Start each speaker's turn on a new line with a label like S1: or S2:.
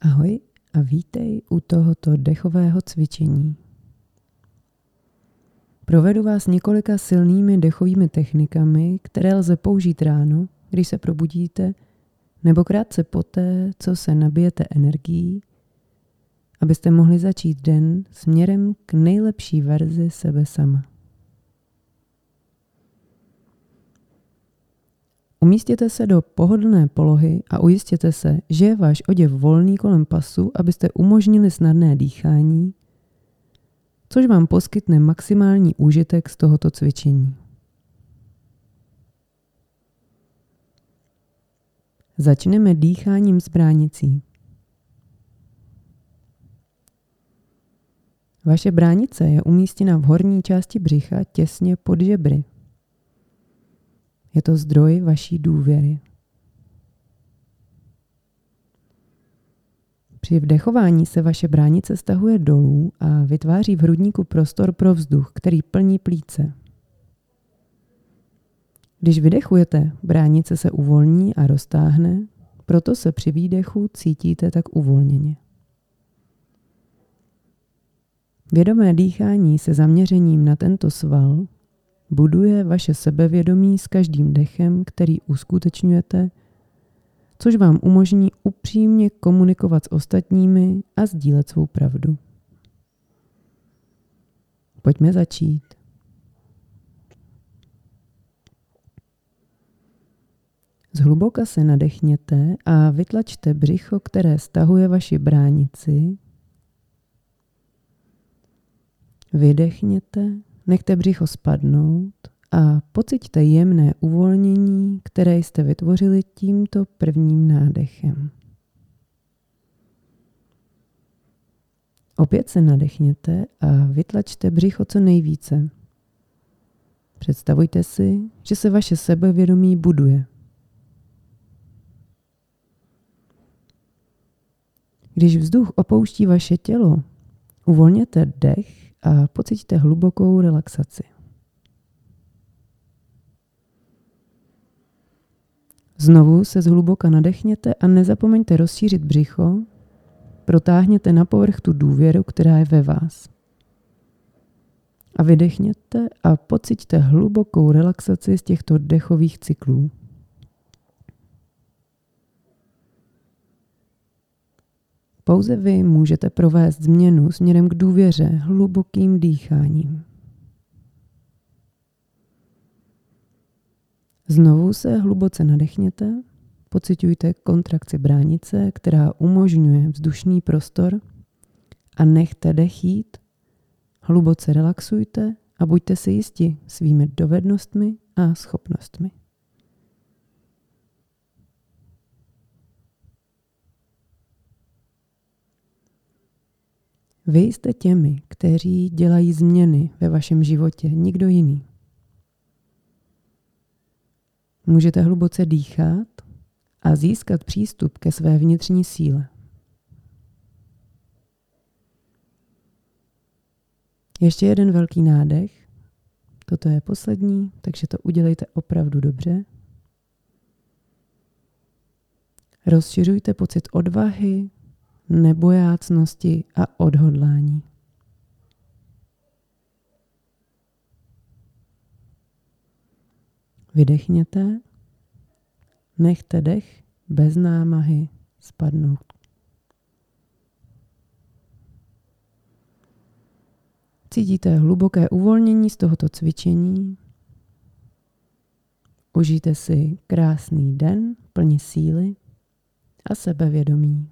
S1: Ahoj a vítej u tohoto dechového cvičení. Provedu vás několika silnými dechovými technikami, které lze použít ráno, když se probudíte, nebo krátce poté, co se nabijete energií, abyste mohli začít den směrem k nejlepší verzi sebe sama. Umístěte se do pohodlné polohy a ujistěte se, že je váš oděv volný kolem pasu, abyste umožnili snadné dýchání, což vám poskytne maximální úžitek z tohoto cvičení. Začneme dýcháním z bránicí. Vaše bránice je umístěna v horní části břicha těsně pod žebry. Je to zdroj vaší důvěry. Při vdechování se vaše bránice stahuje dolů a vytváří v hrudníku prostor pro vzduch, který plní plíce. Když vydechujete, bránice se uvolní a roztáhne, proto se při výdechu cítíte tak uvolněně. Vědomé dýchání se zaměřením na tento sval buduje vaše sebevědomí s každým dechem, který uskutečňujete, což vám umožní upřímně komunikovat s ostatními a sdílet svou pravdu. Pojďme začít. Zhluboka se nadechněte a vytlačte břicho, které stahuje vaši bránici. Vydechněte Nechte břicho spadnout a pociťte jemné uvolnění, které jste vytvořili tímto prvním nádechem. Opět se nadechněte a vytlačte břicho co nejvíce. Představujte si, že se vaše sebevědomí buduje. Když vzduch opouští vaše tělo, uvolněte dech a pociťte hlubokou relaxaci. Znovu se zhluboka nadechněte a nezapomeňte rozšířit břicho. Protáhněte na povrch tu důvěru, která je ve vás. A vydechněte a pociťte hlubokou relaxaci z těchto dechových cyklů. Pouze vy můžete provést změnu směrem k důvěře hlubokým dýcháním. Znovu se hluboce nadechněte, pocitujte kontrakci bránice, která umožňuje vzdušný prostor a nechte dech jít, hluboce relaxujte a buďte si jisti svými dovednostmi a schopnostmi. Vy jste těmi, kteří dělají změny ve vašem životě, nikdo jiný. Můžete hluboce dýchat a získat přístup ke své vnitřní síle. Ještě jeden velký nádech. Toto je poslední, takže to udělejte opravdu dobře. Rozšiřujte pocit odvahy, nebojácnosti a odhodlání. Vydechněte, nechte dech bez námahy spadnout. Cítíte hluboké uvolnění z tohoto cvičení. Užijte si krásný den plný síly a sebevědomí.